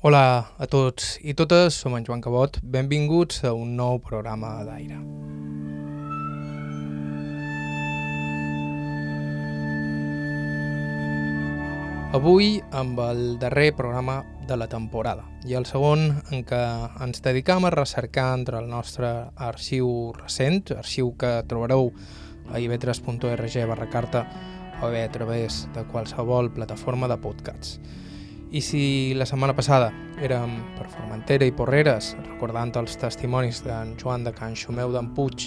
Hola a tots i totes, som en Joan Cabot, benvinguts a un nou programa d'aire. Avui amb el darrer programa de la temporada i el segon en què ens dedicam a recercar entre el nostre arxiu recent, arxiu que trobareu a ivetres.org barra carta o bé a través de qualsevol plataforma de podcasts. I si la setmana passada érem per Formentera i Porreres, recordant els testimonis d'en Joan de Can Xumeu d'en Puig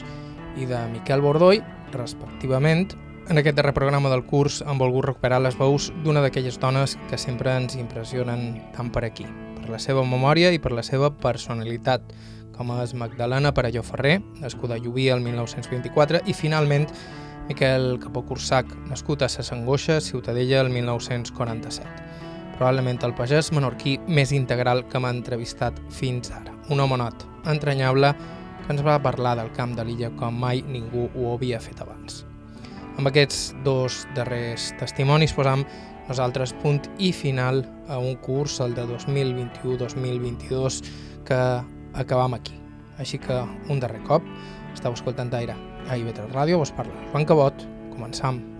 i de Miquel Bordoi, respectivament, en aquest darrer programa del curs hem volgut recuperar les veus d'una d'aquelles dones que sempre ens impressionen tant per aquí, per la seva memòria i per la seva personalitat, com és Magdalena Parelló Ferrer, nascuda a Llubí el 1924, i finalment Miquel Capó Cursac, nascut a Ses Angoixes, Ciutadella, el 1947. Probablement el pagès menorquí més integral que m'ha entrevistat fins ara. Un homonot entranyable que ens va parlar del camp de l'illa com mai ningú ho havia fet abans. Amb aquests dos darrers testimonis posam nosaltres punt i final a un curs, el de 2021-2022, que acabam aquí. Així que un darrer cop, estàu escoltant aire a IB3 Ràdio, vos parla Joan Cabot, començam.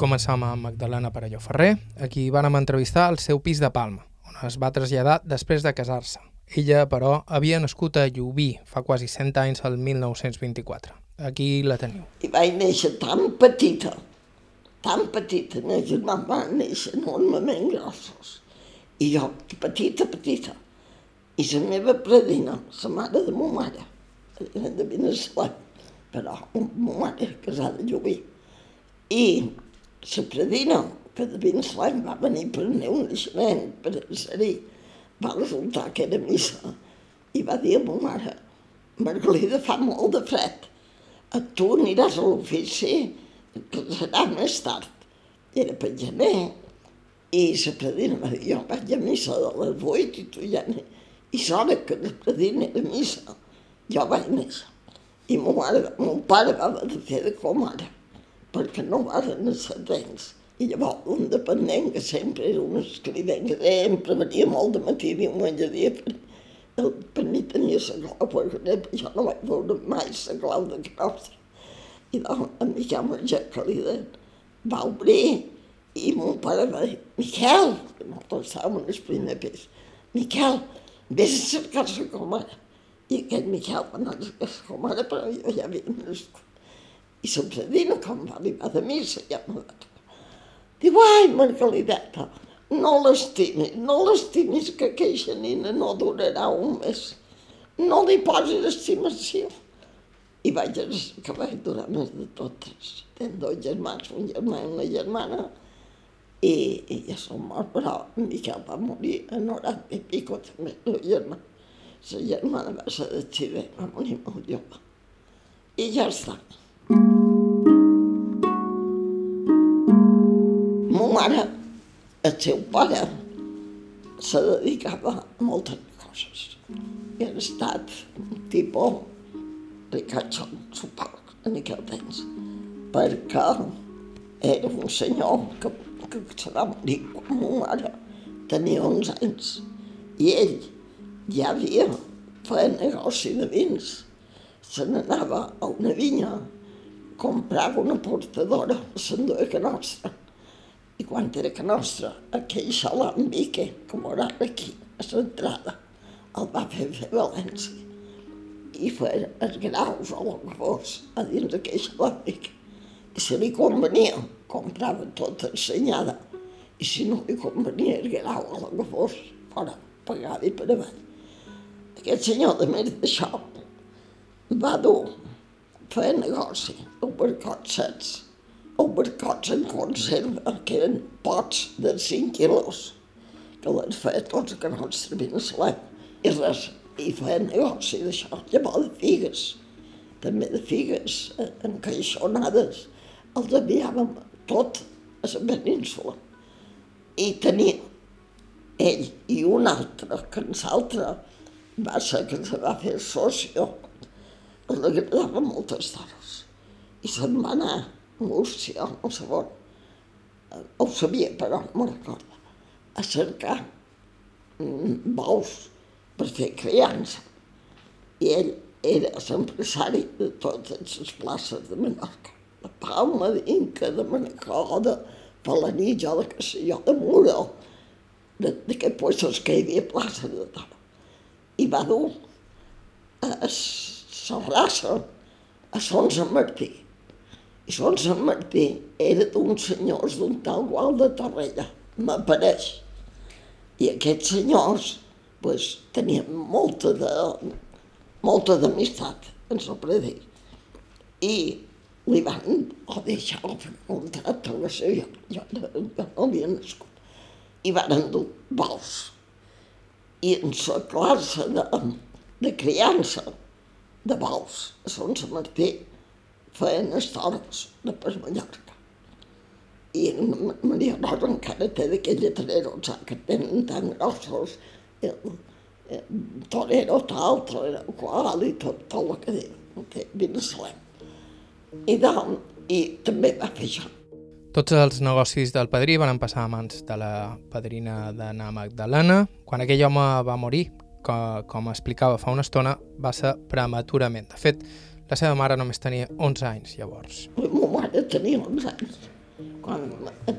Començam amb Magdalena Parelló Ferrer, a qui vàrem entrevistar al seu pis de Palma, on es va traslladar després de casar-se. Ella, però, havia nascut a Llubí fa quasi 100 anys, el 1924. Aquí la teniu. I vaig néixer tan petita, tan petita, meus germans van néixer enormement grossos. I jo, petita, petita. I la meva predina, la mare de ma mare, era de Venezuela, però ma mare casada a Llubí. I la predina, que de Vinsland va venir per el meu naixement, per ser-hi, va resultar que era missa. I va dir a ma mare, Margalida, fa molt de fred. A tu aniràs a l'ofici, que serà més tard. Era per gener. I la predina va dir, jo vaig a missa de les vuit i tu ja ni... I s'hora que la predina era missa, jo vaig néixer. I mon, mare, mon pare va haver de fer de com ara perquè no van ser temps. I llavors un dependent, que sempre era un escrivent, que sempre venia molt de matí i diumenge dia, per, el penny tenia la clau, perquè jo no vaig veure mai la clau de claustre. I doncs, en Miquel li deien, va obrir i mon pare va dir, Miquel, que nosaltres estàvem en el primer pis, Miquel, vés a cercar la comare. I aquest Miquel va anar a cercar la comare, però jo ja havia nascut. I la predina, com va arribar de missa, ja no va Diu, ai, Margalideta, no l'estimis, no l'estimis que aquella nina no durarà un mes. No li posis estimació. I vaig vaig durar més de totes. Tenc dos germans, un germà i una germana, i, i ja som morts, però Miquel va morir a 90 i pico també, el germà. La germana va ser d'accident, va morir molt jove. I ja està. Mo mare, el seu pare, se dedicava a moltes coses. I ha estat un tipus ricatxo, suposo, en aquell temps, perquè era un senyor que, que se va morir quan mo mare tenia 11 anys. I ell ja havia fet negoci de vins. Se n'anava a una vinya comprava una portadora, s'enduia que nostra. I quan era que nostra, aquell salambique, com era aquí, a l'entrada, el va fer fer València. I fer els graus o el que fos a dins d'aquell salambique. I si li convenia, comprava tota ensenyada. I si no li convenia el grau o el que fos, fora, pagava i per avall. Aquest senyor, de més d'això, va dur fer negoci, albercots secs, albercots en conserva, que eren pots de 5 quilos, que les feia tots que no ens servien i res, i feia negoci d'això, llavors de figues, també de figues encaixonades, els enviàvem tot a la península. I tenia ell i un altre, que ens altre va ser que se va fer socio, li agradava moltes dones. I se'n va anar a Múrcia, no sé on, ho sabia però no me'n recordo, a cercar bous per fer criança. I ell era l'empresari de totes les places de Menorca. De Palma, d'Inca, de Manacor, de Palanilla, de jo, de Muro, d'aquests puestos que hi havia plaça de tot. I va dur a la raça a Son Sant Martí. I Son Sant Martí era d'uns senyors d'un tal Gual de Torrella, m'apareix. I aquests senyors pues, tenien molta de, molta d'amistat, ens ho dir. I li van o deixar el contracte, no sé, jo, jo, jo no havia nascut. I van endur vols. I en la classe de, de criança de vols a Sant Martí feien estores de per Mallorca. I Maria Rosa encara té d'aquella trerosa que tenen tan grossos, el, el torero tal, torero qual, i tot, tot el que diu, que Bineslem. I, doncs, I també va fer això. Tots els negocis del padrí van passar a mans de la padrina d'Anna Magdalena. Quan aquell home va morir, que, com explicava fa una estona, va ser prematurament. De fet, la seva mare només tenia 11 anys llavors. La meva mare tenia 11 anys, quan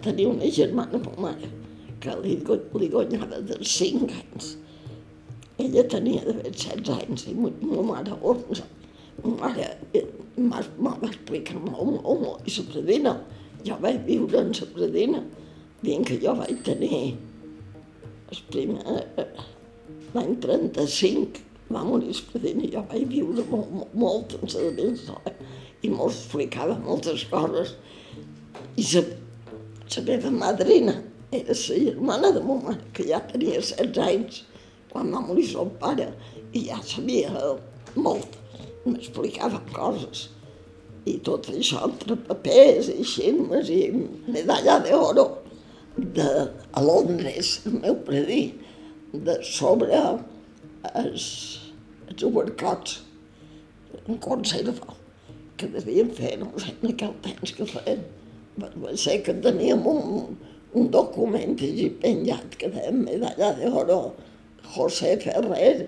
tenia una germana, la mare, que li, li guanyava de 5 anys. Ella tenia de 16 anys i la meva mare 11. Ma mare m'ha va explicar molt, molt, molt, i la predina. Jo vaig viure en la predina, dient que jo vaig tenir el primer, l'any 35, va morir la predina, jo vaig viure molt, molt, molt en la dins i m'ho explicava moltes coses. I la, la meva madrina era la germana de ma mare, que ja tenia 16 anys quan va morir el pare, i ja sabia molt m'explicava coses. I tot això entre papers i xirmes i medalla d'oro de, a Londres, el meu predí, de sobre els, els obercots en conserva, que devien fer, no sé, en aquell temps que feien. Va ser que teníem un, un document allí penjat que deia medalla d'oro José Ferrer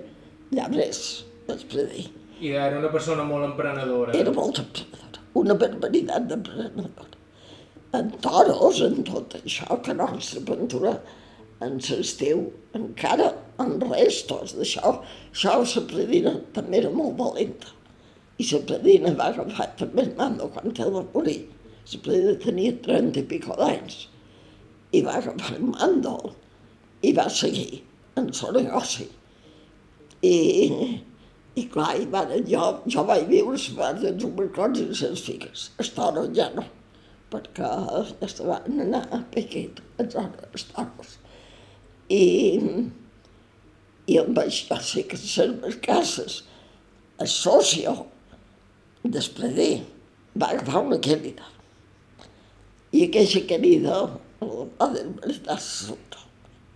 Llabres, el predí. I era una persona molt emprenedora. Era molt emprenedora, una barbaritat d'emprenedora. En toros, en tot això, que nostra aventura en l'estiu encara en restos d'això. Això la predina també era molt valenta. I la predina va agafar també el mando quan ell va morir. La predina tenia 30 i pico d'anys. I va agafar el mando i va seguir en el negoci. I i clar, i van, jo, jo vaig viure les parts dels obercots i les figues. Estores ja no, perquè estaven anar a Pequet, a zona estores. I, i amb això sí que les cases, el socio d'Espredé va agafar una querida. I aquesta querida va desbaratar sota.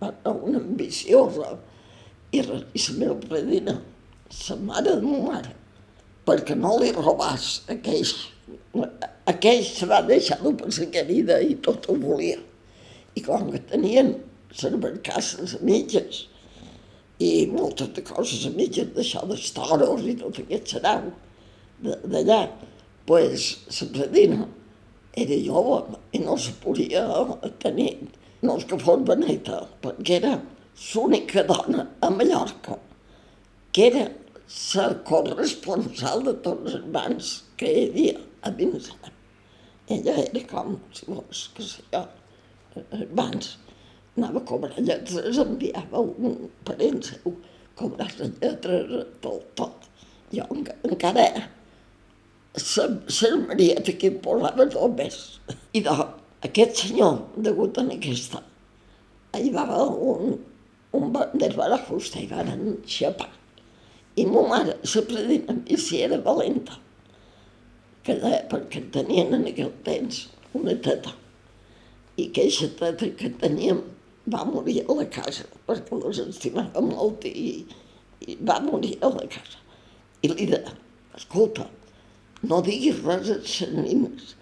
Va una ambiciosa i, la meva predina la mare de ma mare, perquè no li robàs aquell, aquell se va deixar dur per la querida i tot ho volia. I com que tenien les barcasses a mitges i moltes de coses a mitges d'això dels toros i tot aquest serau d'allà, pues, la predina era jove i no se podia tenir, no és que fos beneta, perquè era l'única dona a Mallorca que era la corresponsal de tots els bancs que hi havia a Vineslem. Ella era com, si vols, que sé jo, els bancs. Anava a cobrar lletres, enviava un parent seu, cobrar les lletres, tot, tot. Jo encara la Marieta que posava tot més. I de, aquest senyor, degut a aquesta, hi va un, un des de la i van xapar i ma mare, la predina, i si era valenta, que deia, perquè tenien en aquell temps una teta. I aquesta teta que teníem va morir a la casa, perquè les estimava molt i, i va morir a la casa. I li deia, escolta, no diguis res a les.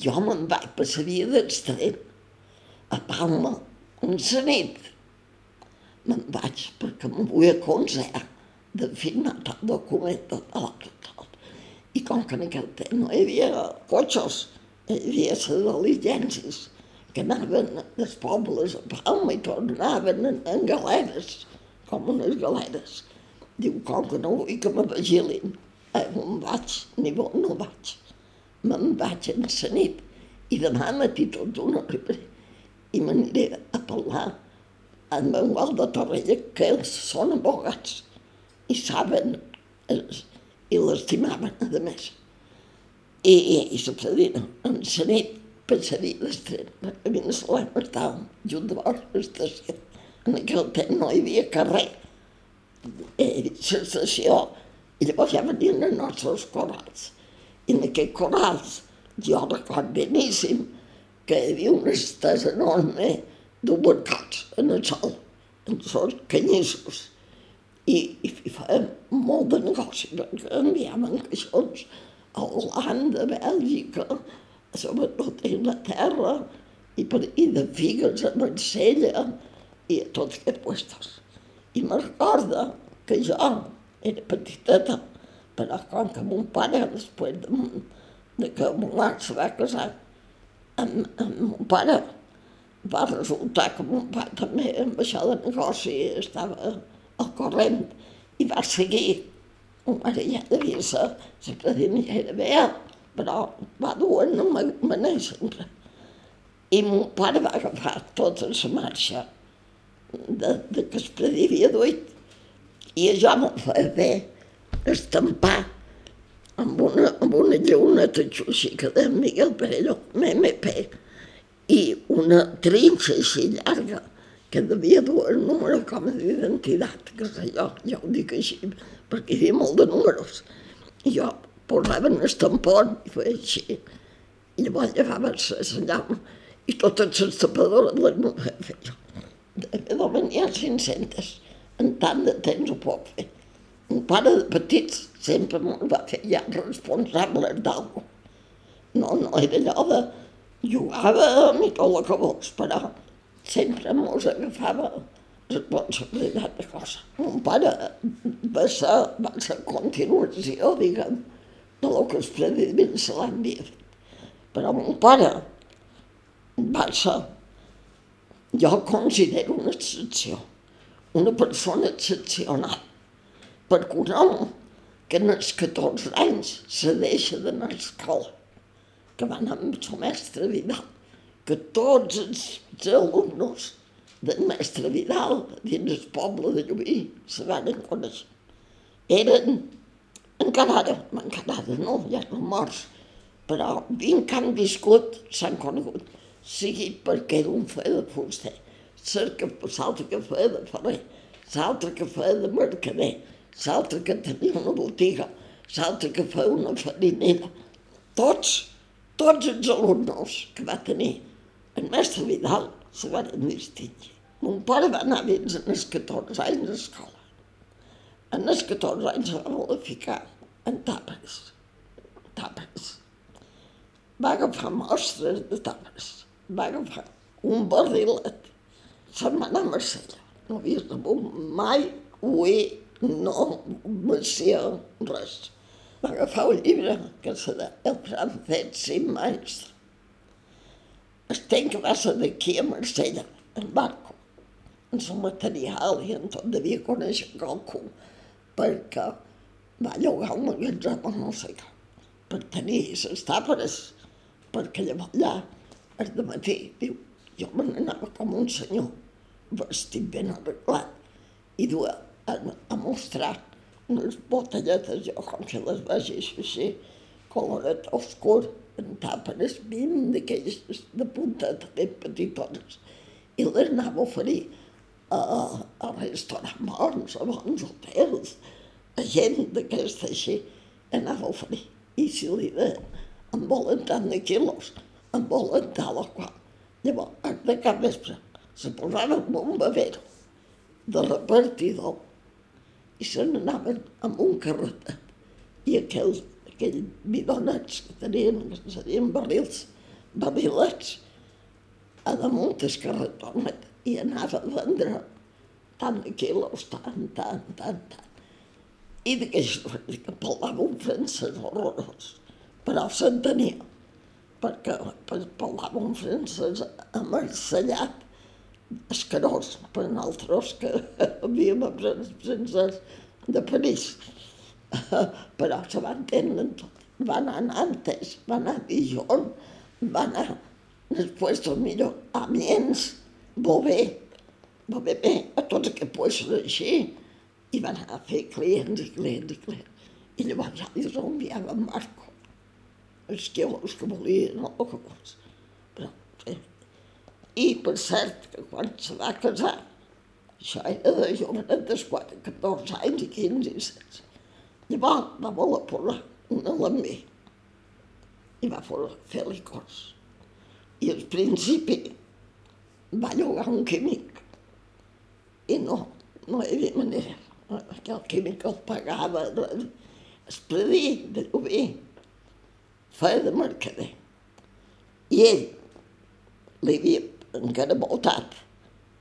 Jo me'n vaig via d'extrem, a Palma, un nit. Me'n vaig perquè m'ho vull aconsellar de firmar el document de tot. I com que en aquell temps no hi havia cotxes, hi havia les diligències, que anaven dels pobles a Palma i tornaven en, en galeres, com unes galeres. Diu, com que no vull que me vigilin, eh, on vaig, ni on no vaig. Me'n vaig en la nit i demà matí tot d'una arribaré i m'aniré a parlar amb Manuel de Torrella, que ells són abogats i saben els, i l'estimaven, a més. I, i, i predina, en la nit, passaria d'estret, a mi no se estava junt de vora l'estació. En aquell temps no hi havia carrer. Eh, l'estació, i llavors ja venien els nostres corals. I en aquests corals, jo record beníssim, que hi havia una estesa enorme d'obercats en el sol, en els canyissos. I, i, i fèiem molt de negoci, perquè enviaven caixons a Holanda, a Bèlgica, sobretot a Inglaterra, i, per, i de figues a Marsella, i a tots aquests puestos. I me recorda que jo era petiteta, però com que mon pare, després de, de que mon mare se va casar, amb, amb mon pare, va resultar que mon pare també amb això de negoci estava al corrent i va seguir. Mon mare ja devia ser, sempre dient ja era bé, però va dur en una sempre. I mon pare va agafar tota la marxa de, de que es prediria duit. I això m'ho feia bé estampar amb una, amb una llauneta xuxica de Miguel Perelló, MMP, i una trinxa així llarga, que devia dur el número com a d'identitat, que sé jo, ja ho dic així, perquè hi havia molt de números. I jo posava en el tampon i feia així. I llavors llevava la llam i totes les tapadores les no feia. De venir a 500, en tant de temps ho puc fer. Un pare de petits sempre me'n va fer ja responsable d'algú. No, no era allò de... Jugava i tot el que vols, però sempre mos agafava responsabilitat de cosa. Mon pare va ser, va ser continuació, diguem, lo que els prediments se l'havia fet. Però mon pare va ser, jo considero una excepció, una persona excepcional, perquè un home que en els 14 anys se deixa d'anar a escola, que va anar amb el mestre Vidal, que tots els, els alumnes del mestre Vidal dins el poble de Llubí se van conèixer. Eren, encara ara, encara ara no, ja no morts, però vint que han viscut s'han conegut, sigui perquè un fe de fuster, l'altre que feia de ferrer, l'altre que feia de mercader, l'altre que tenia una botiga, l'altre que feia una farinera. Tots, tots els alumnes que va tenir el mestre Vidal se van distingir. Mon pare va anar fins als 14 anys a escola. En els 14 anys se va ficar en tàperes. Tàperes. Va agafar mostres de tàperes. Va agafar un barrilet. Se'n va anar a Marsella. No havia rebut mai ué no mencia res. Va agafar un llibre que se de, el francès sin maestre. Estem que va ser d'aquí a Marsella, en barco, en el material i en tot devia conèixer qualcú, perquè va llogar un magatzem o no sé què, per tenir les tàperes, perquè llavors allà, el de matí, diu, jo me n'anava com un senyor, vestit ben arreglat, i duia a, a mostrar unes botelletes, jo com si les vegis així, coloret oscur, en tàperes vint d'aquelles de punteta ben petitones, i les anava a oferir a, a restaurants a bons hotels, a gent d'aquesta així, anava a oferir. I si li deien, em volen tant de quilos, em volen tal o qual. Llavors, de cap vespre, se posava amb un bavero de repartidor i se n'anaven amb un carretet. I aquells, aquells bidonets que tenien, que serien barrils, barrilets, a damunt el carretonet i anava a vendre tant quilos, tant, tant, tant, tant. I d'aquells que parlava un francès horrorós, però s'entenia, perquè parlava un francès amarcellat, escarós per nosaltres que havíem après francès de París. Però se va entendre tot. Va anar a Nantes, va anar a Dijon, va anar després millor a Amiens, Bové, Bové bé, a tots aquests puestos així, i va anar a fer clients i clients i clients. I llavors ja li enviava en Marco, els que, els que volien, el que vols. Però, sí, i, per cert, que quan se va casar, això era de jovenet de 4, 14 anys i 15 i 16, llavors va voler posar una lambí i va fer licors. I al principi va llogar un químic i no, no hi havia manera. Que el químic el pagava, es predia de lloguer, feia de mercader. I ell li havia encara voltat,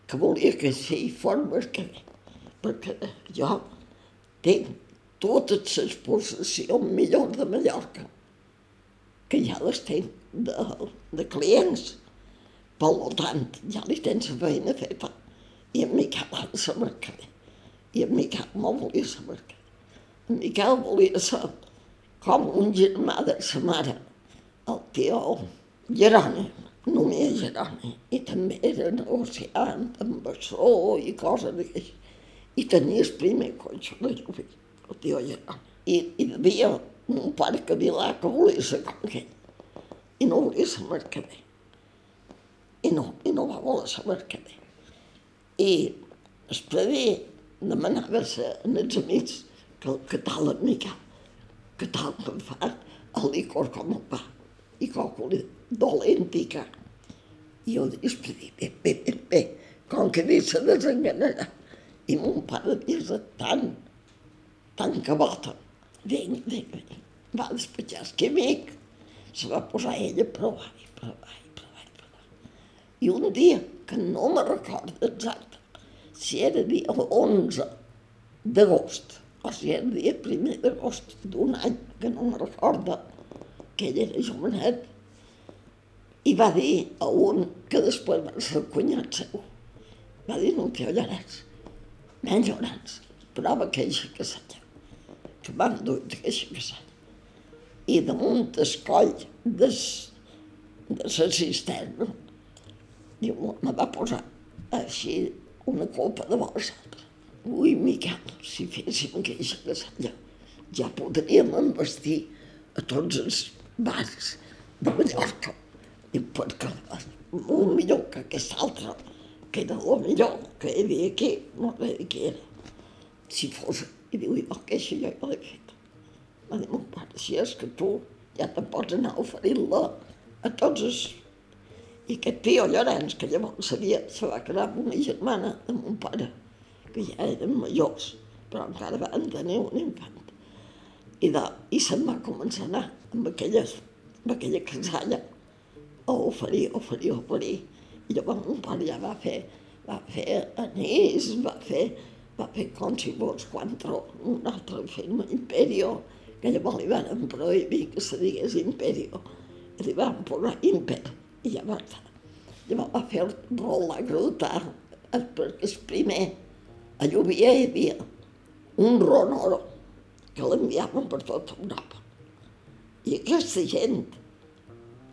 que volia que sigui formes que... perquè jo tinc totes les possessions millors de Mallorca, que ja les tinc de, de clients. Per tant, ja li tens la feina feta. I en Miquel ha de saber què. I en Miquel no volia saber què. En Miquel volia ser com un germà de sa mare, el tio Gerònim només Jeroni, i també era negociant amb bessó i coses d'aquestes. I tenia el primer cotxe de lluvia, el tio Jeroni. I, I havia un parc a Vilà que volia ser com aquell. I no volia ser mercader. I no, i no va voler ser mercader. I es prevé demanava a els amics que, que tal en Miquel, que tal que fa el licor com el pa i còcoli dolent i car. I jo dic, bé, bé, bé, bé, com que dic se desenganarà. I mon pare és tan, tan cabota. Vinga, vinga, vinga. Va despatxar el químic, se va posar ella a provar, i provar, i provar, i provar. I un dia, que no me recordo exacte, si era dia 11 d'agost, o si era dia primer d'agost d'un any, que no me recordo, que ell era jovenet, i va dir a un que després va ser cunyat seu, va dir, no te ollaràs, menys llorans, prova queixa que s'alla, que van dur queixa que s'alla. I damunt el coll des, de la cisterna, diu, me va posar així una copa de bolsa. Ui, Miquel, si féssim queixa que s'alla, ja podríem investir a tots els bars de Mallorca. I perquè molt millor que aquest altre, que era el millor que hi havia aquí, no sé què era. Si fos, i diu, això jo ja l'he fet. Va dir, mon pare, si és que tu ja te pots anar oferint-la a tots els... I aquest tio Llorenç, que llavors sabia, se va quedar amb una germana de mon pare, que ja eren majors, però encara van tenir un infant. I, de, i se'n va començar a anar amb aquella, amb aquella casalla a oferir, oferir, oferir. I llavors mon pare ja va fer, va fer anís, va fer, va fer com si fos quantro, un altre firma, Imperio, que llavors li van prohibir que se digués Imperio, li van posar Imper, i estar. Llavors va fer el rol a grutar, perquè el primer, a Lluvia hi havia un ronoro, que l'enviaven per tota Europa. I aquesta gent,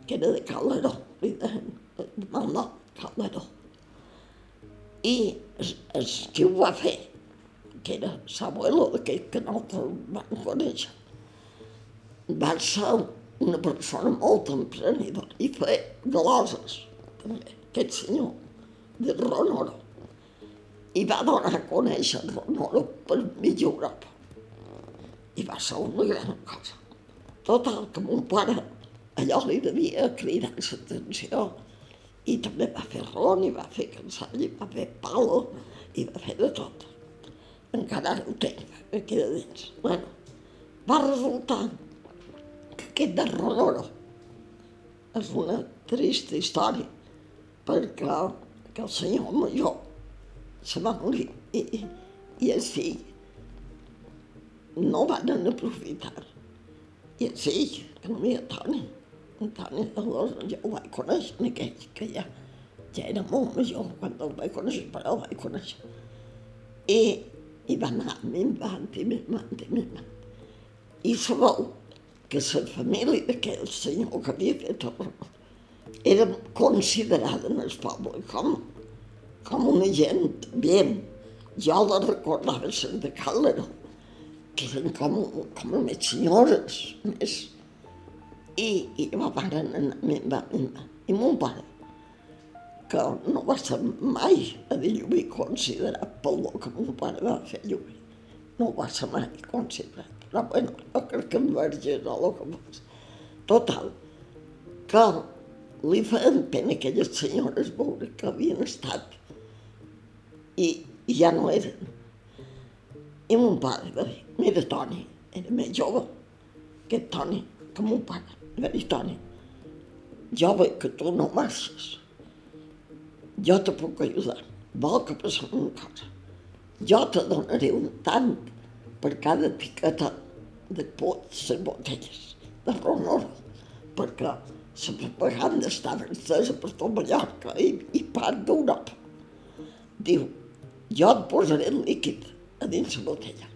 que era de Calderó, li deien, de Malnà, Calderó. I el, el que ho va fer, que era l'abuelo d'aquell que nosaltres vam conèixer, va ser una persona molt emprenedora i feia gloses, també, aquest senyor, de Ronoro. I va donar a conèixer Ronoro per mitja Europa i va ser una gran cosa. Total, que mon pare allò li devia cridar l'atenció I també va fer ron, i va fer cansall, i va fer palo, i va fer de tot. Encara ara ho tenc, aquí de dins. Bueno, va resultar que aquest de Ronoro és una trista història, perquè que el senyor major se va morir i, i el fill no van aprofitar. El fill, que no havia Toni, en Toni llavors jo ho vaig conèixer, en aquell que ja, ja era molt major quan el vaig conèixer, però el vaig conèixer. I, i va anar minvant i minvant i minvant. I sabeu que la família d'aquell senyor que havia fet era considerada en el poble com, com una gent bien. Jo la recordava les de Càlera, que eren com, com més senyores, més... I, i ma mare anar minva, minva. I mon pare, que no va ser mai a dir lluir considerat pel que mon pare va fer lluir. No va ser mai considerat. Bueno, jo crec que em verge no el que fos. Total, que li feien pena aquelles senyores veure que havien estat i, i ja no eren. I mon pare va dir, mira Toni, era més jove, aquest Toni, que mon pare, va dir Toni, jo veig que tu no marxes, jo te puc ajudar, vol que passem una cosa, jo te donaré un tant per cada etiqueta de pots i botelles de ronoro, perquè la propaganda estava estesa per tot Mallorca i, i part d'Europa. Diu, jo et posaré el líquid a dins la botella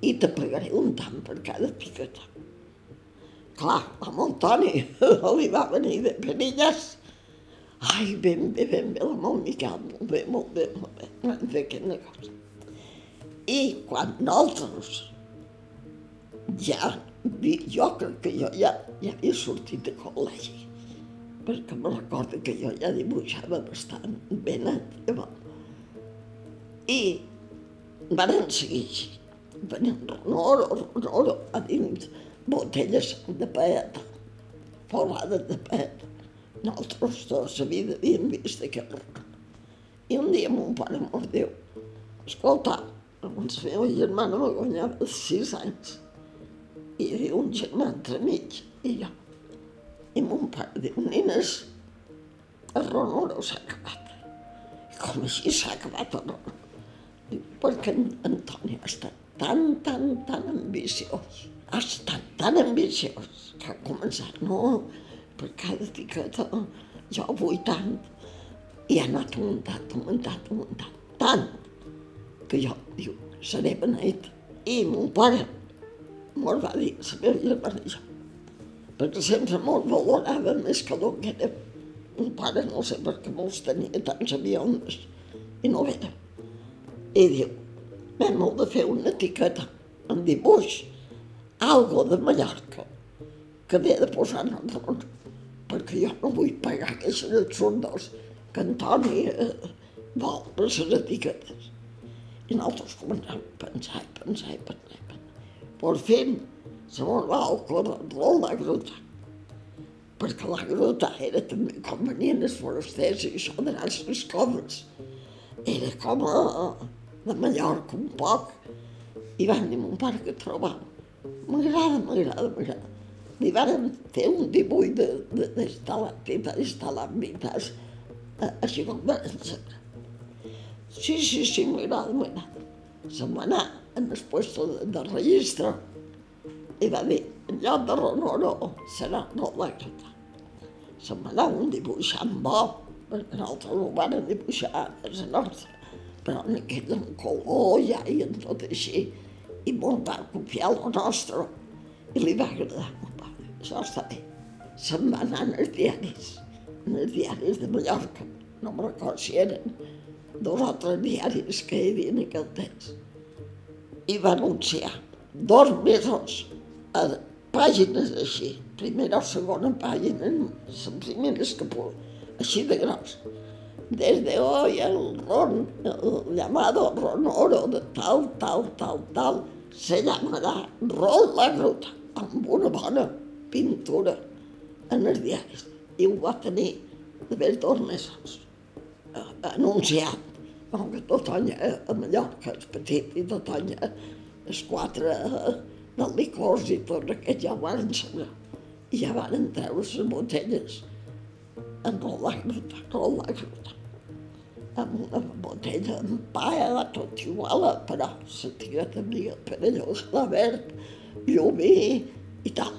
i te pagaré un tant per cada etiqueta. Clar, a Montoni li va venir de perilles. Ai, ben bé, ben bé, la molt Miquel, molt bé, molt bé, molt bé. Vam fer aquest negoci. I quan nosaltres ja, jo crec que jo ja, ja havia sortit de col·legi, perquè me recordo que jo ja dibuixava bastant bé net, llavors. I van seguir així, venint ronoro, ronoro, a dins botelles de pet, forrades de pet. Nosaltres tots la vida havíem vist ronoro. I un dia mon pare mos diu, escolta, abans la meva germana me guanyava sis anys hi havia un germà entremig i jo. I mon pare diu, nenes, el ronoro s'ha acabat. I com així s'ha acabat el ronoro? Diu, perquè en Antoni ha estat tan, tan, tan ambiciós. Ha estat tan ambiciós que ha començat, no, per cada etiqueta jo vull tant. I ha anat augmentant, augmentant, augmentant, tant, que jo, diu, seré beneït. I mon pare, mos va dir la meva germana i perquè sempre mos valorava més que que era. Un pare no sé per què mos tenia tants avions i no era. I diu, vam de fer una etiqueta en dibuix, algo de Mallorca, que havia de posar en el tron, perquè jo no vull pagar aquests absurdos que Antoni eh, vol per les etiquetes. I nosaltres començàvem a pensar, pensar, pensar, por fin se mos va ocórrer la gruta, perquè la gruta era també com venien els forasters i això de les coves. Era com a, de Mallorca un poc. I van dir mon pare que trobam. M'agrada, m'agrada, m'agrada. Li van fer un dibuix d'instal·lambites, així com van ensenyar. Sí, sí, sí, m'agrada, m'agrada. Se'n va anar en el puesto de, de registre i va dir, en lloc de Ronoro serà Rolàgrata. Se'n va anar un dibuixant bo, perquè nosaltres ho vam dibuixar a la nostra, però en aquell en color ja i en tot així, i molt va copiar el nostre, i li va agradar molt pare. Això està bé. Se'n va anar els diaris, en els diaris de Mallorca, no me'n recordo si eren dos o tres diaris que hi havia en aquell temps i va anunciar dos mesos a pàgines així, primera o segona pàgina, les primeres que puc, així de gros. Desde hoy el ron, el llamado ronoro de tal, tal, tal, tal, se llamarà Rol la Gruta, amb una bona pintura en els diaris. I ho va tenir d'haver dos mesos, eh, anunciat, no, que tot any a Mallorca és petit i tot any els quatre del licors i tot aquest ja ho van saber. I ja van treure les botelles amb la gruta, amb la gruta. Amb una botella amb paella, tot igual, però la tia tenia perellós, la verd, llumí i tal.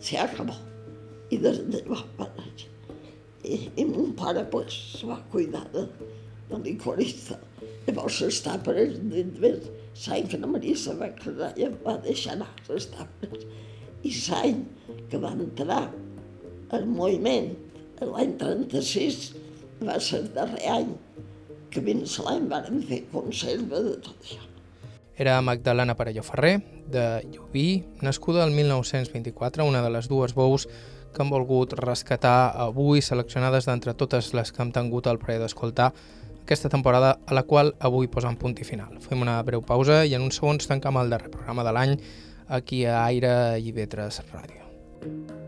Se acabó. I des de va aparèixer. I, I mon pare pues, va cuidar de, de licorista. Llavors les tàperes dins l'any que la Marisa va casar i em va deixar anar les tàperes. I l'any que va entrar el moviment, l'any 36, va ser el darrer any que dins l'any vàrem fer conserva de tot això. Era Magdalena Parelló Ferrer, de Llubí, nascuda el 1924, una de les dues bous que han volgut rescatar avui, seleccionades d'entre totes les que hem tingut el plaer d'escoltar aquesta temporada, a la qual avui posam punt i final. Fem una breu pausa i en uns segons tancam el darrer programa de l'any aquí a Aire i Vetres Ràdio. thank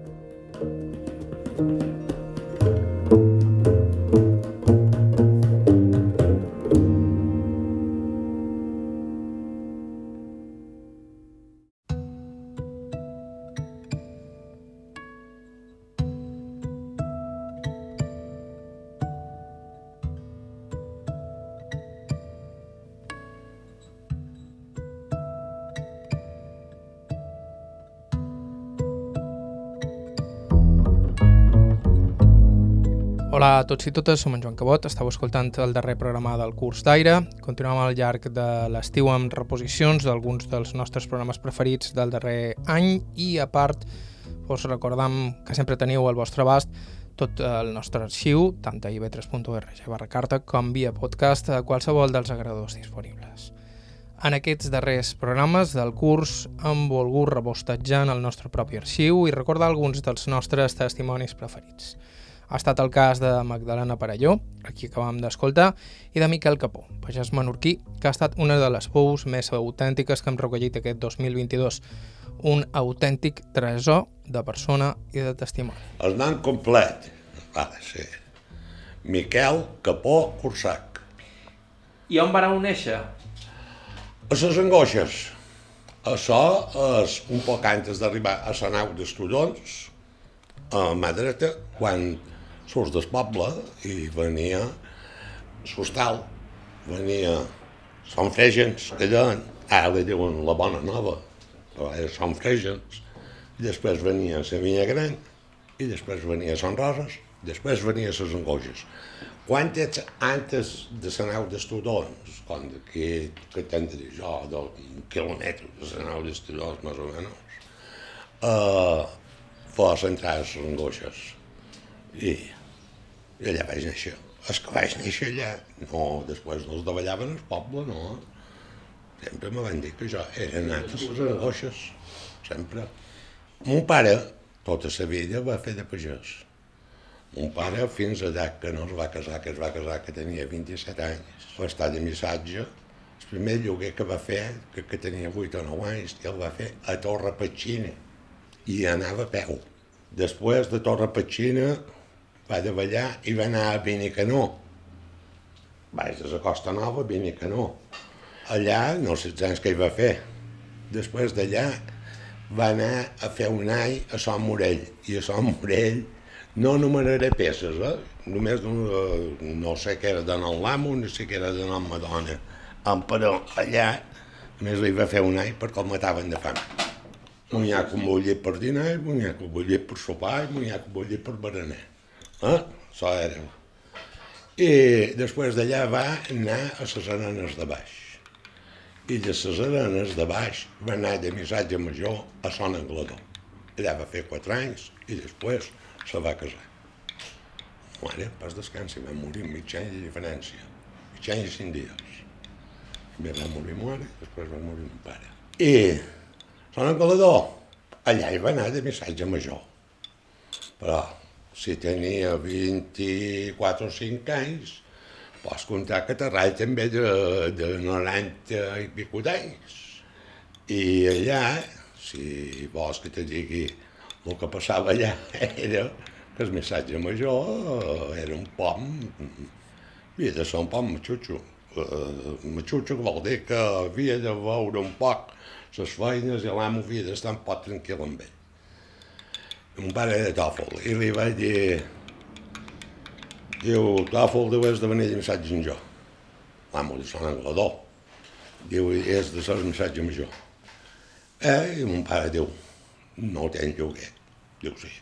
a tots i totes, som en Joan Cabot, estàu escoltant el darrer programa del curs d'aire. Continuem al llarg de l'estiu amb reposicions d'alguns dels nostres programes preferits del darrer any i, a part, us recordam que sempre teniu al vostre abast tot el nostre arxiu, tant a ib3.org barra carta com via podcast a qualsevol dels agradadors disponibles. En aquests darrers programes del curs hem volgut rebostatjar en el nostre propi arxiu i recordar alguns dels nostres testimonis preferits. Ha estat el cas de Magdalena Parelló, aquí acabam d'escoltar, i de Miquel Capó, pagès menorquí, que ha estat una de les pous més autèntiques que hem recollit aquest 2022. Un autèntic tresor de persona i de testimoni. El nom complet va ser Miquel Capó Cursac. I on vareu néixer? A les angoixes. Això és un poc antes d'arribar a la nau d'Estudions, a mà dreta, quan surts del poble i venia l'hostal, venia Som Fregens, deien, ara li diuen la Bona Nova, però era Som Fregens, i després venia la Vinya Gran, i després venia Son Roses, després venia les Angoixes. Quantes antes de la nau d'Estudons, quan d'aquí, que tindré jo, d'un quilòmetre de la nau d'Estudons, més o menys, uh, fos entrar a les Angoixes. I i allà vaig néixer. És que vaig néixer allà. No, després no els davallaven al poble, no. Sempre me van dir que jo era nat a les angoixes. Sempre. Mon pare, tota sa vida, va fer de pagès. Mon pare, fins allà que no es va casar, que es va casar que tenia 27 anys, va estar de missatge. El primer lloguer que va fer, que, que tenia 8 o 9 anys, el va fer a Torre Petxina i anava a peu. Després de Torre Petxina va davallar i va anar a Benicanó. Vaig de la Costa Nova Benicanó. Allà, no sé els anys que hi va fer. Després d'allà va anar a fer un any a Sant Morell. I a Sant Morell no numeraré peces, eh? Només no, no sé què era d'anar l'amo, no sé què era d'anar Madonna. Però allà, a més, li va fer un any perquè el mataven de fam. Munyac un bullit per dinar, munyac un bullit per sopar i munyac un bullit per berenar. Eh? Això era. I després d'allà va anar a les arenes de baix. I de les arenes de baix va anar de missatge major a Son Anglador. Allà va fer quatre anys i després se va casar. Mare, pas descansi, va morir mig any de diferència. Mig any i cinc dies. Primer va morir mare, després va morir mon pare. I Son Anglador, allà hi va anar de missatge major. Però si tenia 24 o 5 anys, pots comptar que Terrall també de, de 90 i pico d'anys. I allà, si vols que te digui el que passava allà, era que el missatge major eh, era un pom, havia de ser un pom matxutxo. Uh, matxutxo vol dir que havia de veure un poc les feines i l'amo havia d'estar un poc tranquil amb ell. Un pare de tòfol, i li vaig dir, diu, tòfol, diu, és de venir de missatge en jo. L'amo de Sant Anglador. Diu, és de ser missatge major. Eh, i mon pare diu, no tens lloguer. Diu, sí,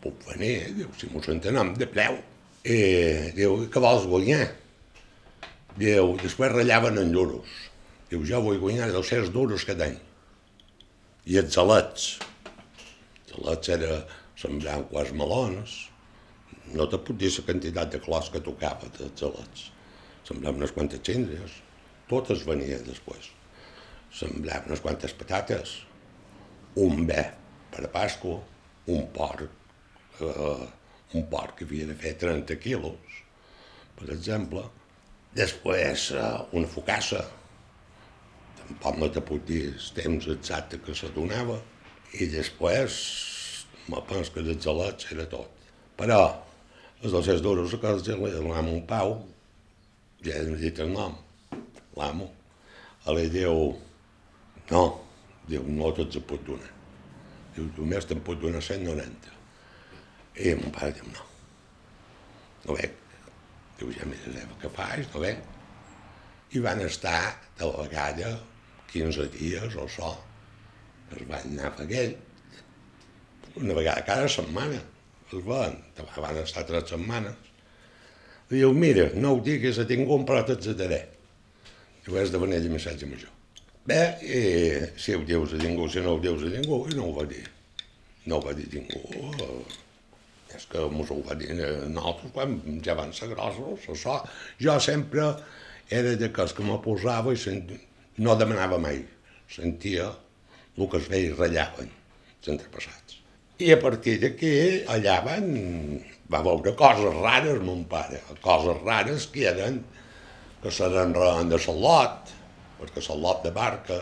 puc venir, eh? diu, si mos entenem de preu. I diu, què vols guanyar? Diu, després ratllaven en duros. Diu, jo vull guanyar 200 duros cada any. I els gelets. Gelets era sembrar quants melons. No te puc dir la quantitat de clos que tocava dels gelets. Semblava unes quantes cendres. Totes venien després. Semblava unes quantes patates. Un bé per a Pasqua, un porc, eh, un porc que havia de fer 30 quilos, per exemple. Després, eh, una focassa, tampoc no te puc dir el temps exacte que se donava, i després, me penso que dels gelats era tot. Però, els 200 duros que els l'amo un pau, ja hem dit el nom, l'amo, li diu, no, diu, no tots ho pot donar. Diu, només te'n pot donar 190. I mon pare diu, no, no veig. Diu, ja mira què faig, no veig. I van estar de la vegada 15 dies o so. Es van anar a Faguell, una vegada cada setmana. Es van, van estar tres setmanes. Diu, mira, no ho diguis a ningú, però te'ls daré. Diu, és de venir de missatge major. Bé, i si ho dius a ningú, si no ho dius a ningú, i no ho va dir. No ho va dir ningú. És que mos ho va dir nosaltres quan ja van ser grossos, això. Jo sempre era de els que me posava i sent... no demanava mai. Sentia el que es veia ratllaven els entrepassats. I a partir d'aquí, allà van, va veure coses rares, mon pare, coses rares que eren que seran de salot, perquè l'ot de barca,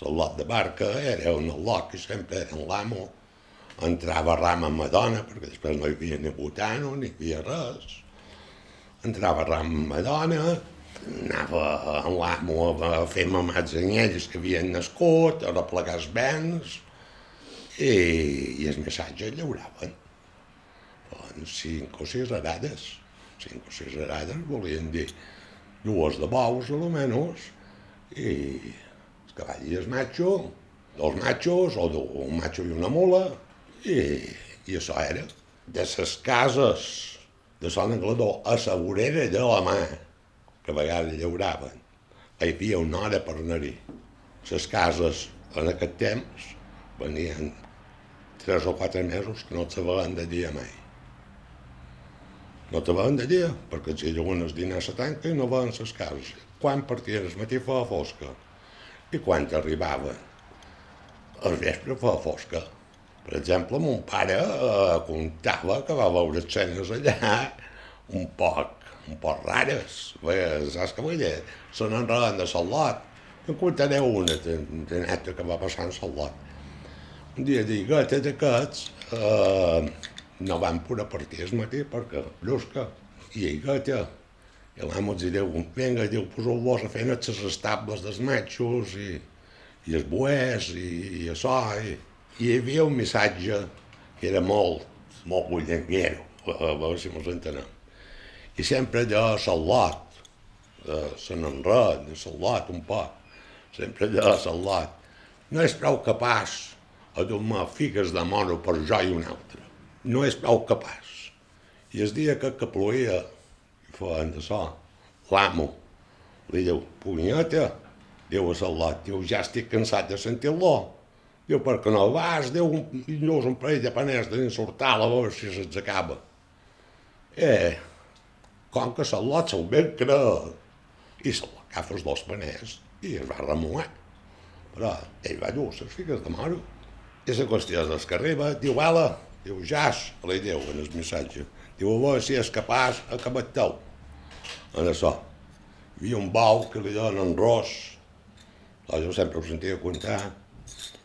l'ot de barca era un lot que sempre era l'amo, entrava ram amb Madonna, perquè després no hi havia ni botano, ni hi havia res, entrava ram amb Madonna, anava amb l'amo a fer mamats anyelles que havien nascut, a replegar els bens, i, i el missatge llauraven. Doncs cinc o sis arades, cinc o sis arades volien dir dues de bous, almenys, i els cavalls i el macho, dos machos, o un macho i una mula, i, i això era. De les cases de Sant Anglador a la vorera de la mà, que a vegades llauraven, hi havia una hora per anar-hi. Les cases en aquest temps venien tres o quatre mesos que no sabien de dia mai. No veien de dia, perquè si lleguen els diners a tanca i no veien les cases. Quan partien el matí feia fosca i quan arribava al vespre feia fosca. Per exemple, mon pare eh, contava que va veure escenes allà un poc, un poc rares. Bé, saps què vull dir? Se n'enreden de Salot. En contaré una de, neta que va passar en Salot. Un dia diguetes d'aquests eh, no van poder partir el matí perquè brusca i gata. I l'amo els diu, vinga, diu, poseu-vos a fer les estables dels matxos i, i els boers i, i això. I, I hi havia un missatge que era molt, molt bullenguero, a veure si mos entenem. I sempre de Salot, de Sant Enred, de Salot un poc, sempre de Salot. No és prou capaç a donar figues de moro per jo i un altre. No és prou capaç. I el dia que, que ploia, i feien de so, l'amo li diu, punyeta, diu a Salot, diu, ja estic cansat de sentir-lo. Diu, per què no vas? Diu, no un parell de paners de insultar a veure si se'ls acaba. Eh, com que Salot se'l ben creu. I se l'agafa els dos paners i es va remuar. Però ell va dur les figues de moro. I la qüestió és que arriba, diu, ala, diu, jas, li diu en el missatge. Diu, a veure si és capaç, acabat teu. En això, hi havia un bau que li donen ros, jo sempre ho sentia contar,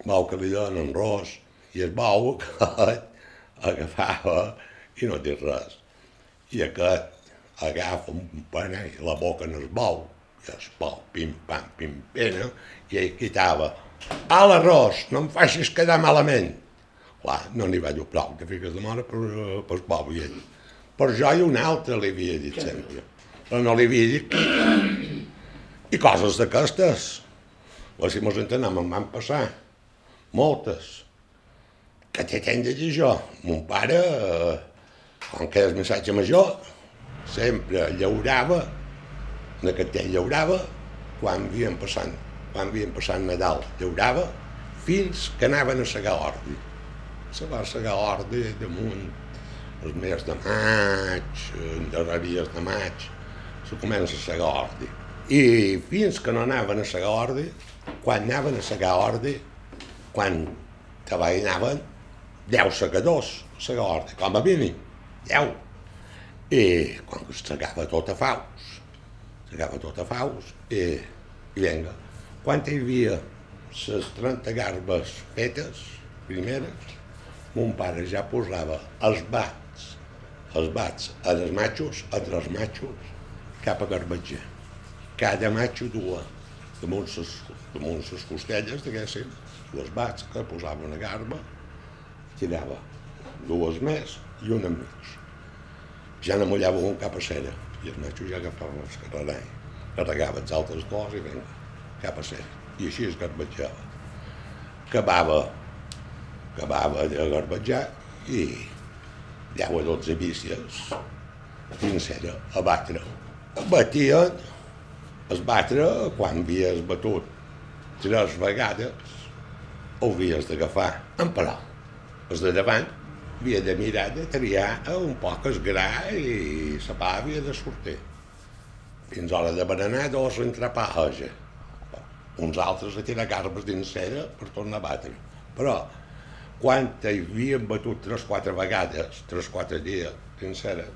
bau que li donen ros, i el bau aquest agafava i no dic res. I aquest agafa un panell, la boca en el bou, i es bou, pim, pam, pim, pena, i ell quitava. A l'arròs, no em facis quedar malament. Clar, no n'hi va dir prou, te fiques de mare per, per bou i ell. Per jo i un altre li havia dit sempre. Però no li havia dit i coses d'aquestes. La si mos entenem, em van passar. Moltes. Que tant de dir jo. Mon pare, eh, quan que és missatge major, sempre llaurava, en aquest temps llaurava, quan havien passat, quan havien passat Nadal, llaurava, fins que anaven a segar ordi. Se va segar ordi damunt els mesos de maig, darreries de maig, se comença a segar ordi. I fins que no anaven a segar ordi, quan anaven a segar ordi, quan treballaven, 10 segadors a segar ordi, com a mínim, 10. I quan es segava tot a faus, segava tot a faus, i, i vinga, quan hi havia les 30 garbes fetes, primeres, mon pare ja posava els bats, els bats a els matxos, a tres matxos, cap a garbatger. Cada matxo dua damunt ses, damunt ses costelles, diguéssim, les bats que posava una garba, tirava dues més i una mig. Ja no mullava un cap a cera, i els matxos ja agafaven els carrerany. Carregava els altres dos i vinga, cap a cera. I així es garbatjava. Acabava acabava de garbatjar i 10 o 12 vícies dins era a batre. Batien, es batre quan havies batut tres vegades ho havies d'agafar en paral. Els de davant havia de mirar de triar un poc el gra i la pa havia de sortir. Fins a l'hora de berenar, dos entrar pa haja. Uns altres a tirar garbes dins cera per tornar a batre. Però quan havien batut tres quatre vegades, tres quatre dies, sencera,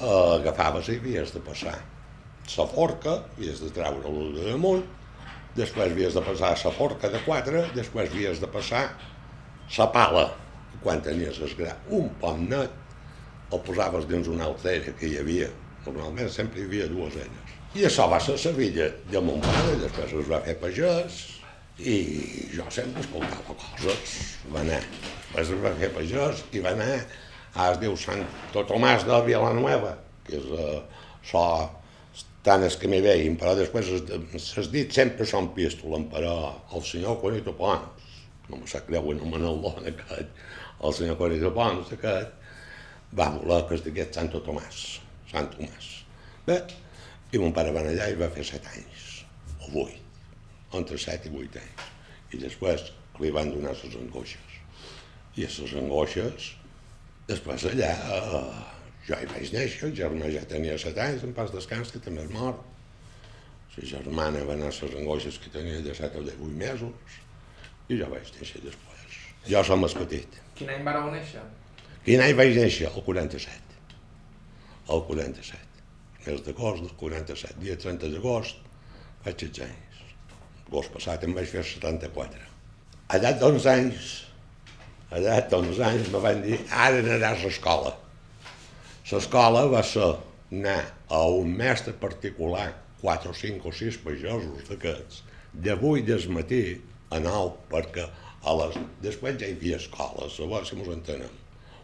eh, agafaves i havies de passar la forca, havies de treure-lo de damunt, després havies de passar la forca de quatre, després havies de passar la pala, quan tenies el gra un poc net, el posaves dins una altra era que hi havia, normalment sempre hi havia dues eres. I això va ser la de mon pare, després es va fer pagès, i jo sempre escoltava coses. Va anar, després es va fer pagès i va anar, a es diu Santo Tomàs de Villanueva, que és eh, so tant és que m'hi veien, però després s'has dit sempre són pístolen, però el senyor Juanito Pons, no me sap creure no me n'el aquest, el senyor Juanito Pons aquest, va voler que es digués Santo Tomàs, Sant Tomàs. Bé, i mon pare va anar allà i va fer set anys, o vuit, entre set i vuit anys. I després li van donar les angoixes. I a les angoixes, després allà, eh, jo hi vaig néixer, el germà ja tenia set anys, en pas descans, que també és mort. La germana va anar a les angoixes que tenia de set o de vuit mesos, i jo vaig néixer després. Jo som el petit. Quin any vareu néixer? Quin any vaig néixer? El 47. El 47. Mes d'agost del 47, dia 30 d'agost, faig 16 anys. L'agost passat em vaig fer 74. A edat d'11 anys, a edat d'11 anys me van dir, ara anaràs a l'escola. L'escola va ser anar a un mestre particular, 4 o 5 o 6 pagesos d'aquests, de 8 del matí a 9, perquè a les... després ja hi havia escoles, veure si mos entenem,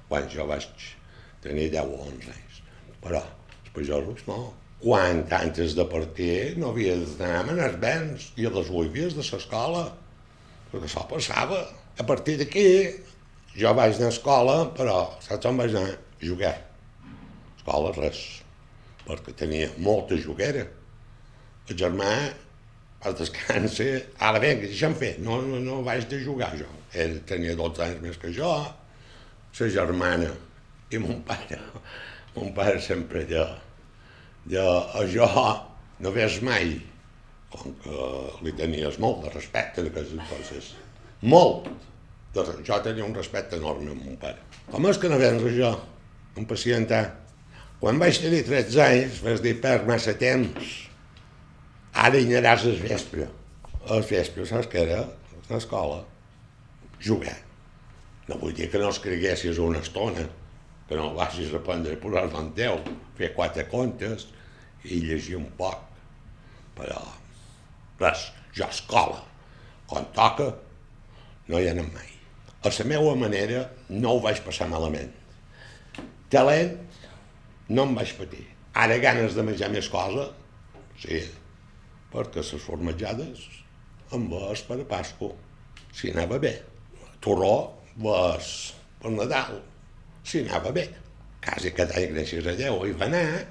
quan jo vaig tenir 10 o 11 anys. Però els pagesos no. Quan antes de partir no havia d'anar a els vents i a les 8 havies de l'escola, perquè això passava. A partir d'aquí jo vaig anar a escola, però saps on vaig anar? A jugar. Escola res, perquè tenia molta juguera. El germà es descansa, ara vinga, deixa'm fer, no, no, no vaig de jugar jo. Ell tenia 12 anys més que jo, la germana i mon pare. Mon pare sempre de, de a jo no ves mai, com que li tenies molt de respecte en aquelles coses. Molt! De, jo tenia un respecte enorme amb mon pare. Com és que no vens a jo, un pacientar? Quan vaig tenir 13 anys, vas dir, per massa temps, ara hi aniràs al vespre. Al vespre, saps què era? A l'escola. Jugar. No vull dir que no es creguessis una estona, que no vagis a aprendre a posar en teu, fer quatre contes i llegir un poc. Però, res, jo escola, quan toca, no hi anem mai. A la meva manera no ho vaig passar malament. Talent no em vaig patir. Ara ganes de menjar més cosa? Sí, perquè les formatjades amb vas per a Pasco, si anava bé. Torró vas per Nadal, si anava bé. Quasi cada any, gràcies a Déu, hi va anar,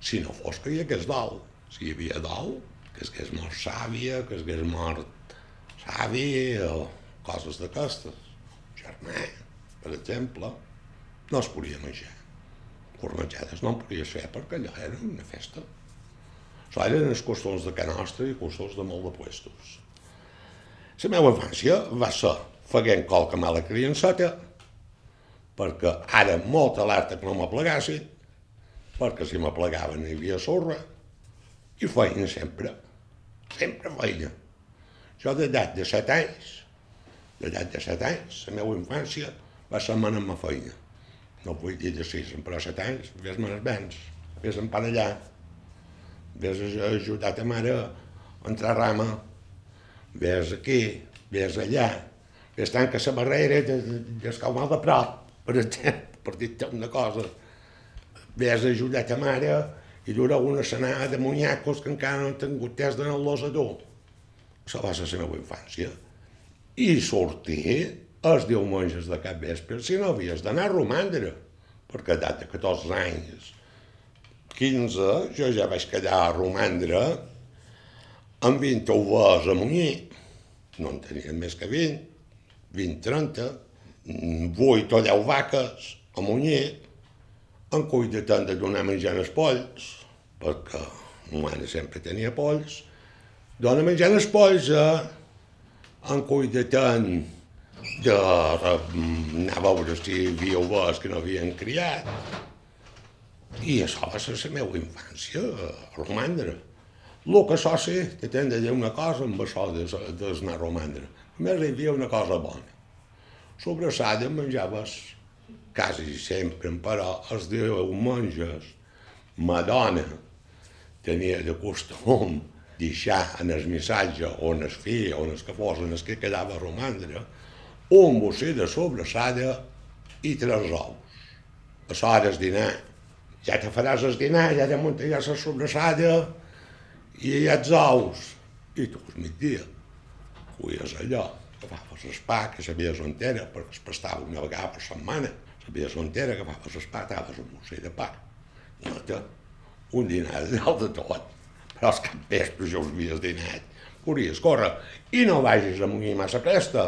si no fos que hi hagués dol. Si hi havia dol, que es hagués mort sàvia, que es hagués mort savi o coses d'aquestes. Germà, per exemple, no es podia menjar. Formatjades no en podies fer perquè allò era una festa. Això eren els costums de Can Nostra i costums de molt de puestos. La meva infància va ser fent qualque mala criançata, perquè ara molt alerta que no m'aplegassin, perquè si m'aplegaven hi havia sorra, i feina sempre, sempre feina. Jo d'edat de set anys, d'edat de set anys, la meva infància va ser mana amb la feina. No vull dir de sis, però set anys, vés-me els vents, vés a emparellar, vés a ajudar ta mare a entrar a rama, vés aquí, vés allà, vés tanca la barrera de, de, de mal de prop, per exemple, per dir-te una cosa. Vés a ajudar ta mare i dur una senada de munyacos que encara no han tingut temps d'anar-los a dur. Això va ser la meva infància. I sortir els diumenges de cap vespre, si no havies d'anar a romandre, perquè a edat de 14 anys, 15, jo ja vaig quedar a romandre amb 20 overs a munyir. No en tenien més que 20, 20, 30, 8 o 10 vaques a munyir, en cuida tant de donar menjar als polls, perquè ma mare sempre tenia polls, dona menjar als polls, eh? en cuida tant d'anar a veure si hi havia overs que no havien criat. I això va ser la meva infància, a romandre. El que això sí, que t'hem de dir una cosa amb això d'anar a romandre. A més, hi havia una cosa bona. Sobrassada menjaves quasi sempre, però els diumenges ma dona tenia de costum deixar en el missatge on es feia, on es que fos, on es que quedava a romandre, un bocí de sobrassada i tres ous. A l'hora dinar. Ja te faràs el dinar, ja te muntaràs la sobrassada i ja els ous. I tu el migdia cuies allò, agafaves pa, que sabies on era, perquè es pastava una vegada per setmana, sabies on era, agafaves el pa, taves un bocí de pa. Nota, un dinar de dalt de tot. Però els cap vespre ja us havies dinat. Podries córrer i no vagis a munyir massa presta,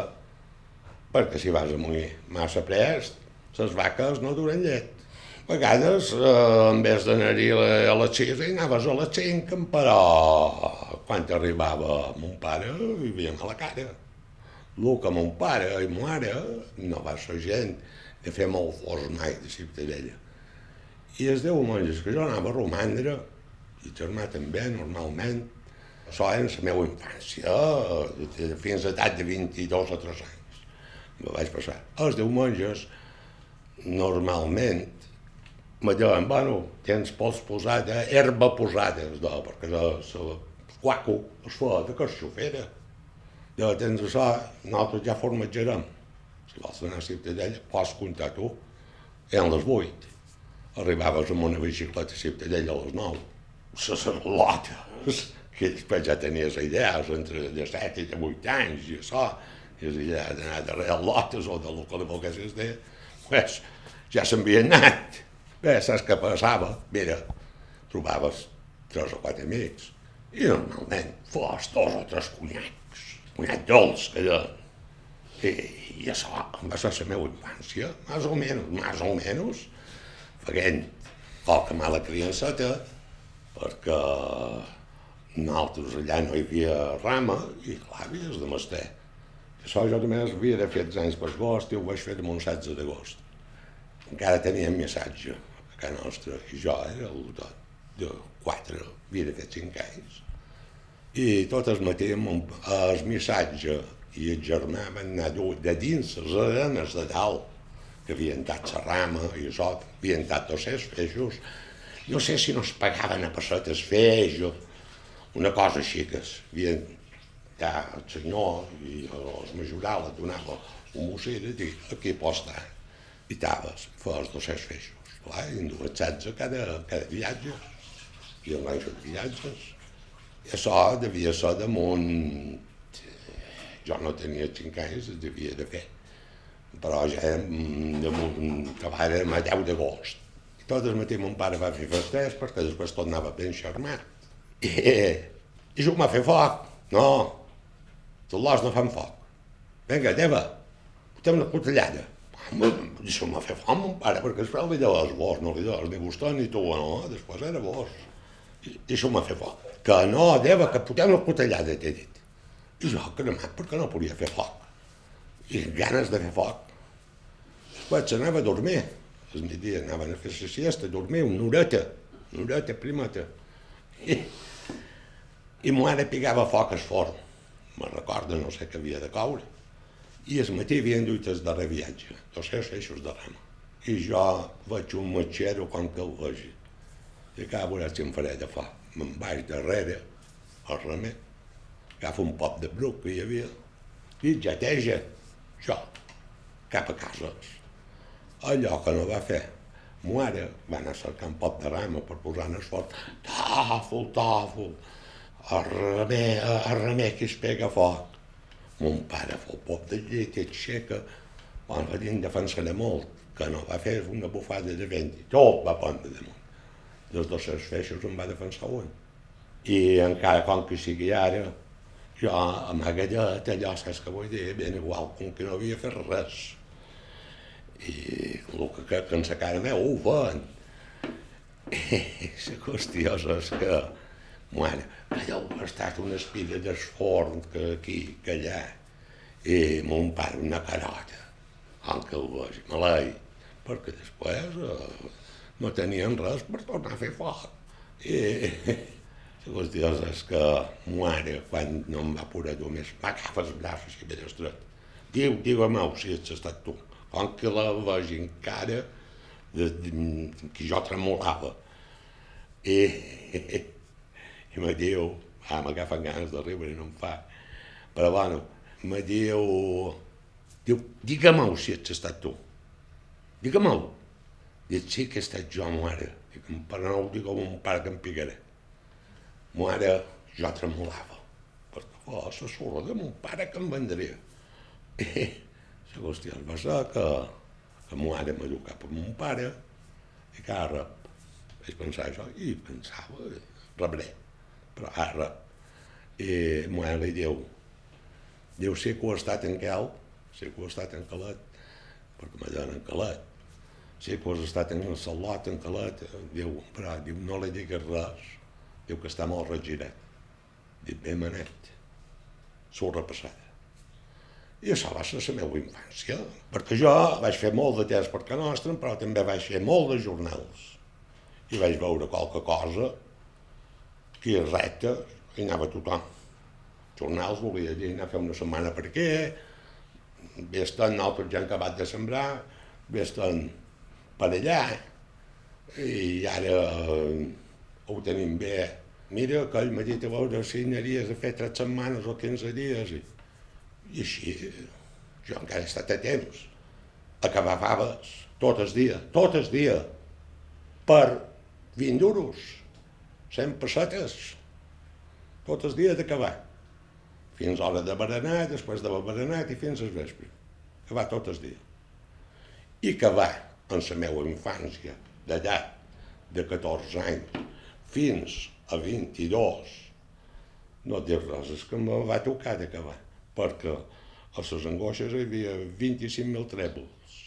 perquè si vas a morir massa prest, les vaques no duren llet. A vegades, eh, en vez d'anar-hi a les 6, hi anaves a les 5, però quan arribava mon pare hi havia mala cara. El que mon pare i ma mare no va ser gent de fer molt fos mai de Ciutadella. I els deu monges que jo anava a romandre, i germà també, normalment, això era la meva infància, fins a edat de 22 o 3 anys me vaig passar. Els diumenges, normalment, me diuen, bueno, tens pols posada, herba posada, deia, perquè la, la quaco es fa de carxofera. Ja tens això, nosaltres ja formatgerem. Si vols anar a Ciutadella, pots comptar tu. Eren les vuit. Arribaves amb una bicicleta a Ciutadella a les nou. La cerlota, que després ja tenies idees entre de 7 i de 8 anys i això és a dir, d'anar darrere lotes o del que li volguessis dir, pues, ja s'havien anat. Bé, saps què passava? Mira, trobaves tres o quatre amics i normalment fos dos o tres conyacs, conyac dolç, que jo... I, i això va ser la meva infància, més o menys, més o menys, fent qualque mala criançeta, perquè nosaltres allà no hi havia rama i clar, havies de mestre això jo també havia de fer anys per agost i ho vaig fer amb un 16 d'agost. Encara teníem missatge casa nostra i jo era el de, de 4, havia de fer 5 anys. I tot el matí el missatge i el germà van anar dur de dins les arenes de dalt, que havien dat rama i això, havien dat dos cents feixos. No sé si no es pagaven a pessetes feix o una cosa així que havien ja el senyor i els majorals donava un musser i aquí pots estar. I taves, fos dos cents feixos. Clar, i en dues setze cada, cada viatge. I en l'any de viatges. I això devia ser damunt... Jo no tenia cinc anys, es devia de fer. Però ja mm, damunt, acabàrem a 10 d'agost. I tot el matí mon pare va fer festers perquè després tornava ben xarmat. I, i jo m'ha fet foc. No, tots l'os no fan foc. Vinga, teva, fotem una cotellada. Això m'ha fet foc mon pare, perquè després li deia els vos, no li deia ni vostè ni tu, no, després era vos. I, i això m'ha fet foc. Que no, Deva, que fotem una cotellada, t'he dit. I jo, cremat, perquè no podia fer foc. I ganes de fer foc. Després s'anava a dormir. El migdia anaven a fer la siesta, a dormir una horeta, una horeta primeta. I, i ma mare pigava foc al forn. Me recordo, no sé què havia de coure. I el matí havien duit el darrer viatge, dos seus eixos de rama. I jo veig un matxero com que el vegi. I que veuràs si em faré de foc. Me'n vaig darrere, al remer, agafo un pop de bruc que hi havia, i jateja, jo, cap a casa. Allò que no va fer, ma mare va anar un pot de rama per posar en el forn, tàfol, tàfol, el remer, el remer que es pega foc. Mon pare el pop de llet i aixeca, quan va dir en defensaré molt, que no va fer una bufada de vent, i tot va pondre damunt. Dels dos seus feixos em va defensar un. I encara com que sigui ara, jo amagallat, allò, saps què vull dir? Ben igual com que no havia fet res. I el que, que, que en sa cara meva ho fan. I la qüestió és que, bueno, allò ha estat una espina d'esforn que aquí, que allà. I mon pare una carota, el vegi, malai, perquè després eh, no tenien res per tornar a fer foc. I la qüestió és que ma mare, quan no em va poder dur més, m'agafa els braços i ben estret. Diu, digue-m'ho si ets estat tu. Com que la veig encara, de, de, que jo tremolava. I, i me diu, ah, m'agafen ganes de riure i no em fa. Però bueno, me diu, diu, digue-m'ho si ets estat tu. Digue-m'ho. Dic, sí que he estat jo, mare. Dic, però no ho dic a mon pare que em picaré. Mare, jo tremolava, perquè oh, la sorra de mon pare que em vendria. I la qüestió va ser que, ma mare m'ha cap a mon pare i que ara vaig pensar això i pensava, rebré, però ara i ma mare li diu, diu, sí que ho en Cal, sí que ho en Calet, perquè deien en Calet, sí que ho en el Salot, en Calet, diu, però diu, no li digues res, diu que està molt regirat. Dic, bé manet, sorra passada. I això va ser la meva infància, perquè jo vaig fer molt de temps per Can però també vaig fer molt de jornals. I vaig veure qualque cosa és recta i anava tothom. Jornals volia dir anar a fer una setmana per aquí, vés-te'n altres ja han acabat de sembrar, vés-te'n per allà, i ara eh, ho tenim bé. Mira, que ell m'ha dit a veure si anaries a fer tres setmanes o 15 dies. I, i així, jo encara he estat a temps. Acabar faves, tot el dia, tot el dia, per 20 duros, 100 pessetes, tot el dia d'acabar. Fins l'hora de berenar, després de berenar i fins al vespre. Acabar tot el dia. I acabar en la meva infància, d'allà, de 14 anys, fins a 22, no et dir res, és que em va tocar d'acabar, perquè a les angoixes hi havia 25.000 trèvols.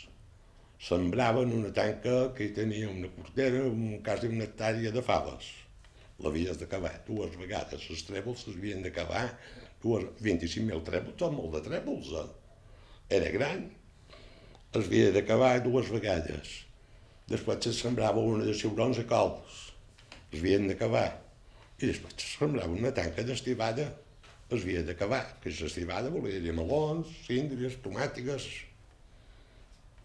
Sembraven una tanca que hi tenia una portera, un quasi una hectàrea de faves. L'havies d'acabar dues vegades. Els trèvols s'havien d'acabar dues... 25.000 trèvols, tot molt de trèvols, eh? Era gran. Es havia d'acabar dues vegades. Després se sembrava una de ciurons a cols. Es havien d'acabar. I després se sembrava una tanca d'estivada es havia d'acabar, que és civada volia dir melons, síndries, tomàtiques,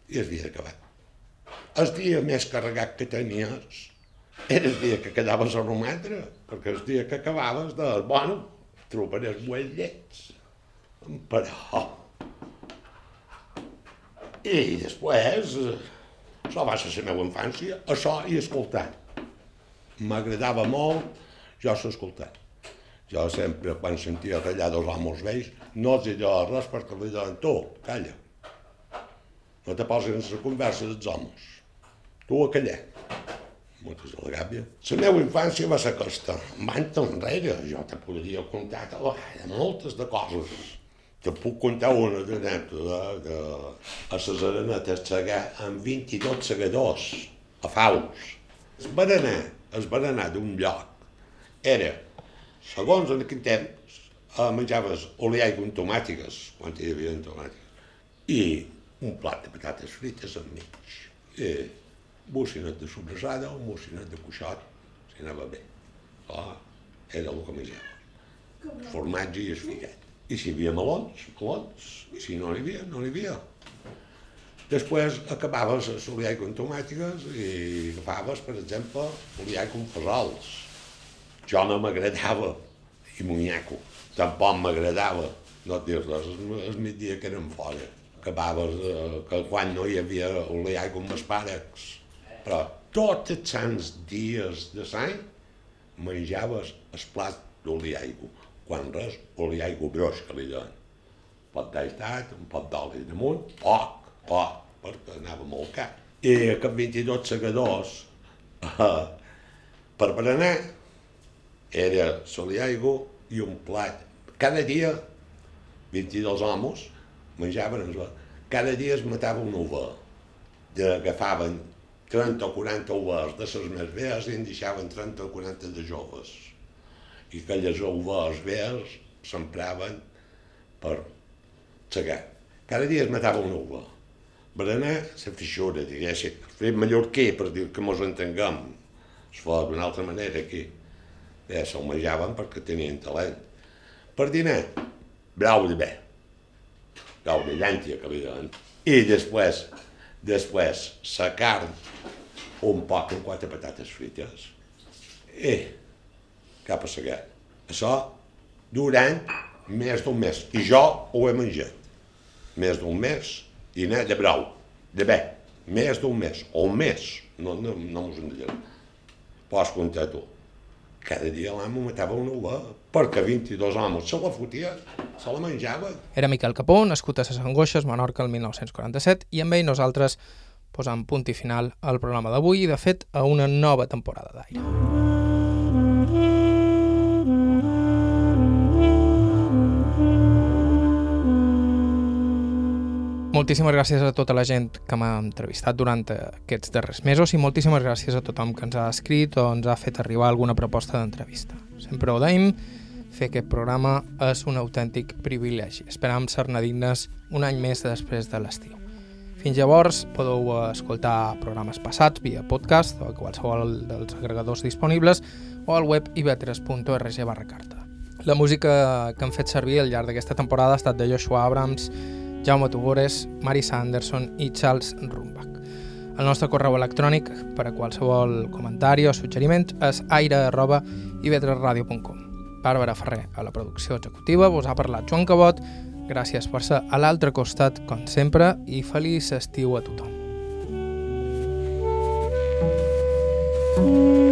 i es havia d'acabar. El dia més carregat que tenies era el dia que quedaves a romandre, perquè el dia que acabaves de, bueno, trobaràs llets. Però... I després, eh, això va ser la meva infància, això i escoltar. M'agradava molt, jo s'escoltar. Jo sempre, quan sentia callar dos homes vells, no els deia res perquè li deien, tu, calla. No te posis en la conversa dels homes. Tu a callar. Moltes de la gàbia. La meva infància va ser aquesta. Van enrere, jo te podria contar de moltes de coses. Te puc contar una anècdota que a les arenetes seguir amb 22 segadors, a Faus. El berenar, el berenar d'un lloc, era Segons en aquell temps, eh, menjaves oleaico amb tomàtiques, quan hi havia tomàtiques, i un plat de patates frites enmig. I bocinet de sobrassada o bocinet de cuixot, si anava bé. Oh, era el que menjava. Formatge i esfiguet. I si hi havia melons, melons. I si no n'hi havia, no n'hi havia. Després acabaves l'oliaico amb tomàtiques i agafaves, per exemple, oliaico amb fesols jo no m'agradava, i munyaco, tampoc m'agradava, no et dir res, el migdia que érem fora, acabaves, eh, que quan no hi havia oleaico amb els pares, però tots els sants dies de l'any menjaves el plat d'oliaico, quan res, oliaico broix que li donen. Pot d'estat, un pot d'oli damunt, poc, poc, perquè anava molt car. I aquests 22 segadors, eh, per berenar, era soliaigo i un plat. Cada dia, 22 homes menjaven, cada dia es matava una uva. Agafaven 30 o 40 uvers de les més vees i en deixaven 30 o 40 de joves. I aquelles uvers vees s'empraven per segar. Cada dia es matava una uva. Berenar, la fixura, diguéssim. Fet mallorquí, per dir que mos entenguem. Es fa d'una altra manera aquí ja se'l menjaven perquè tenien talent. Per dinar, brau de bé, brau de llàntia que li donen. I després, després, la carn, un poc amb quatre patates frites, i cap a segar. Això durant més d'un mes. I jo ho he menjat. Més d'un mes, dinar de brau, de bé, més d'un mes, o un mes, no, no, no m'ho entenc. Pots comptar tu cada dia l'amo matava una uva, perquè 22 homes se la fotia, se la menjava. Era Miquel Capó, nascut a Ses Angoixes, Menorca, el 1947, i amb ell nosaltres posam punt i final al programa d'avui i, de fet, a una nova temporada d'aire. Moltíssimes gràcies a tota la gent que m'ha entrevistat durant aquests darrers mesos i moltíssimes gràcies a tothom que ens ha escrit o ens ha fet arribar alguna proposta d'entrevista. Sempre ho deim, fer aquest programa és un autèntic privilegi. Esperam ser-ne dignes un any més després de l'estiu. Fins llavors podeu escoltar programes passats via podcast o a qualsevol dels agregadors disponibles o al web ivetres.org barra carta. La música que hem fet servir al llarg d'aquesta temporada ha estat de Joshua Abrams, Jaume Tugores, Mari Sanderson i Charles Rumbach. El nostre correu electrònic per a qualsevol comentari o suggeriment és aire.ivetresradio.com. Bàrbara Ferrer a la producció executiva, vos ha parlat Joan Cabot, gràcies per ser a l'altre costat, com sempre, i feliç estiu a tothom. thank you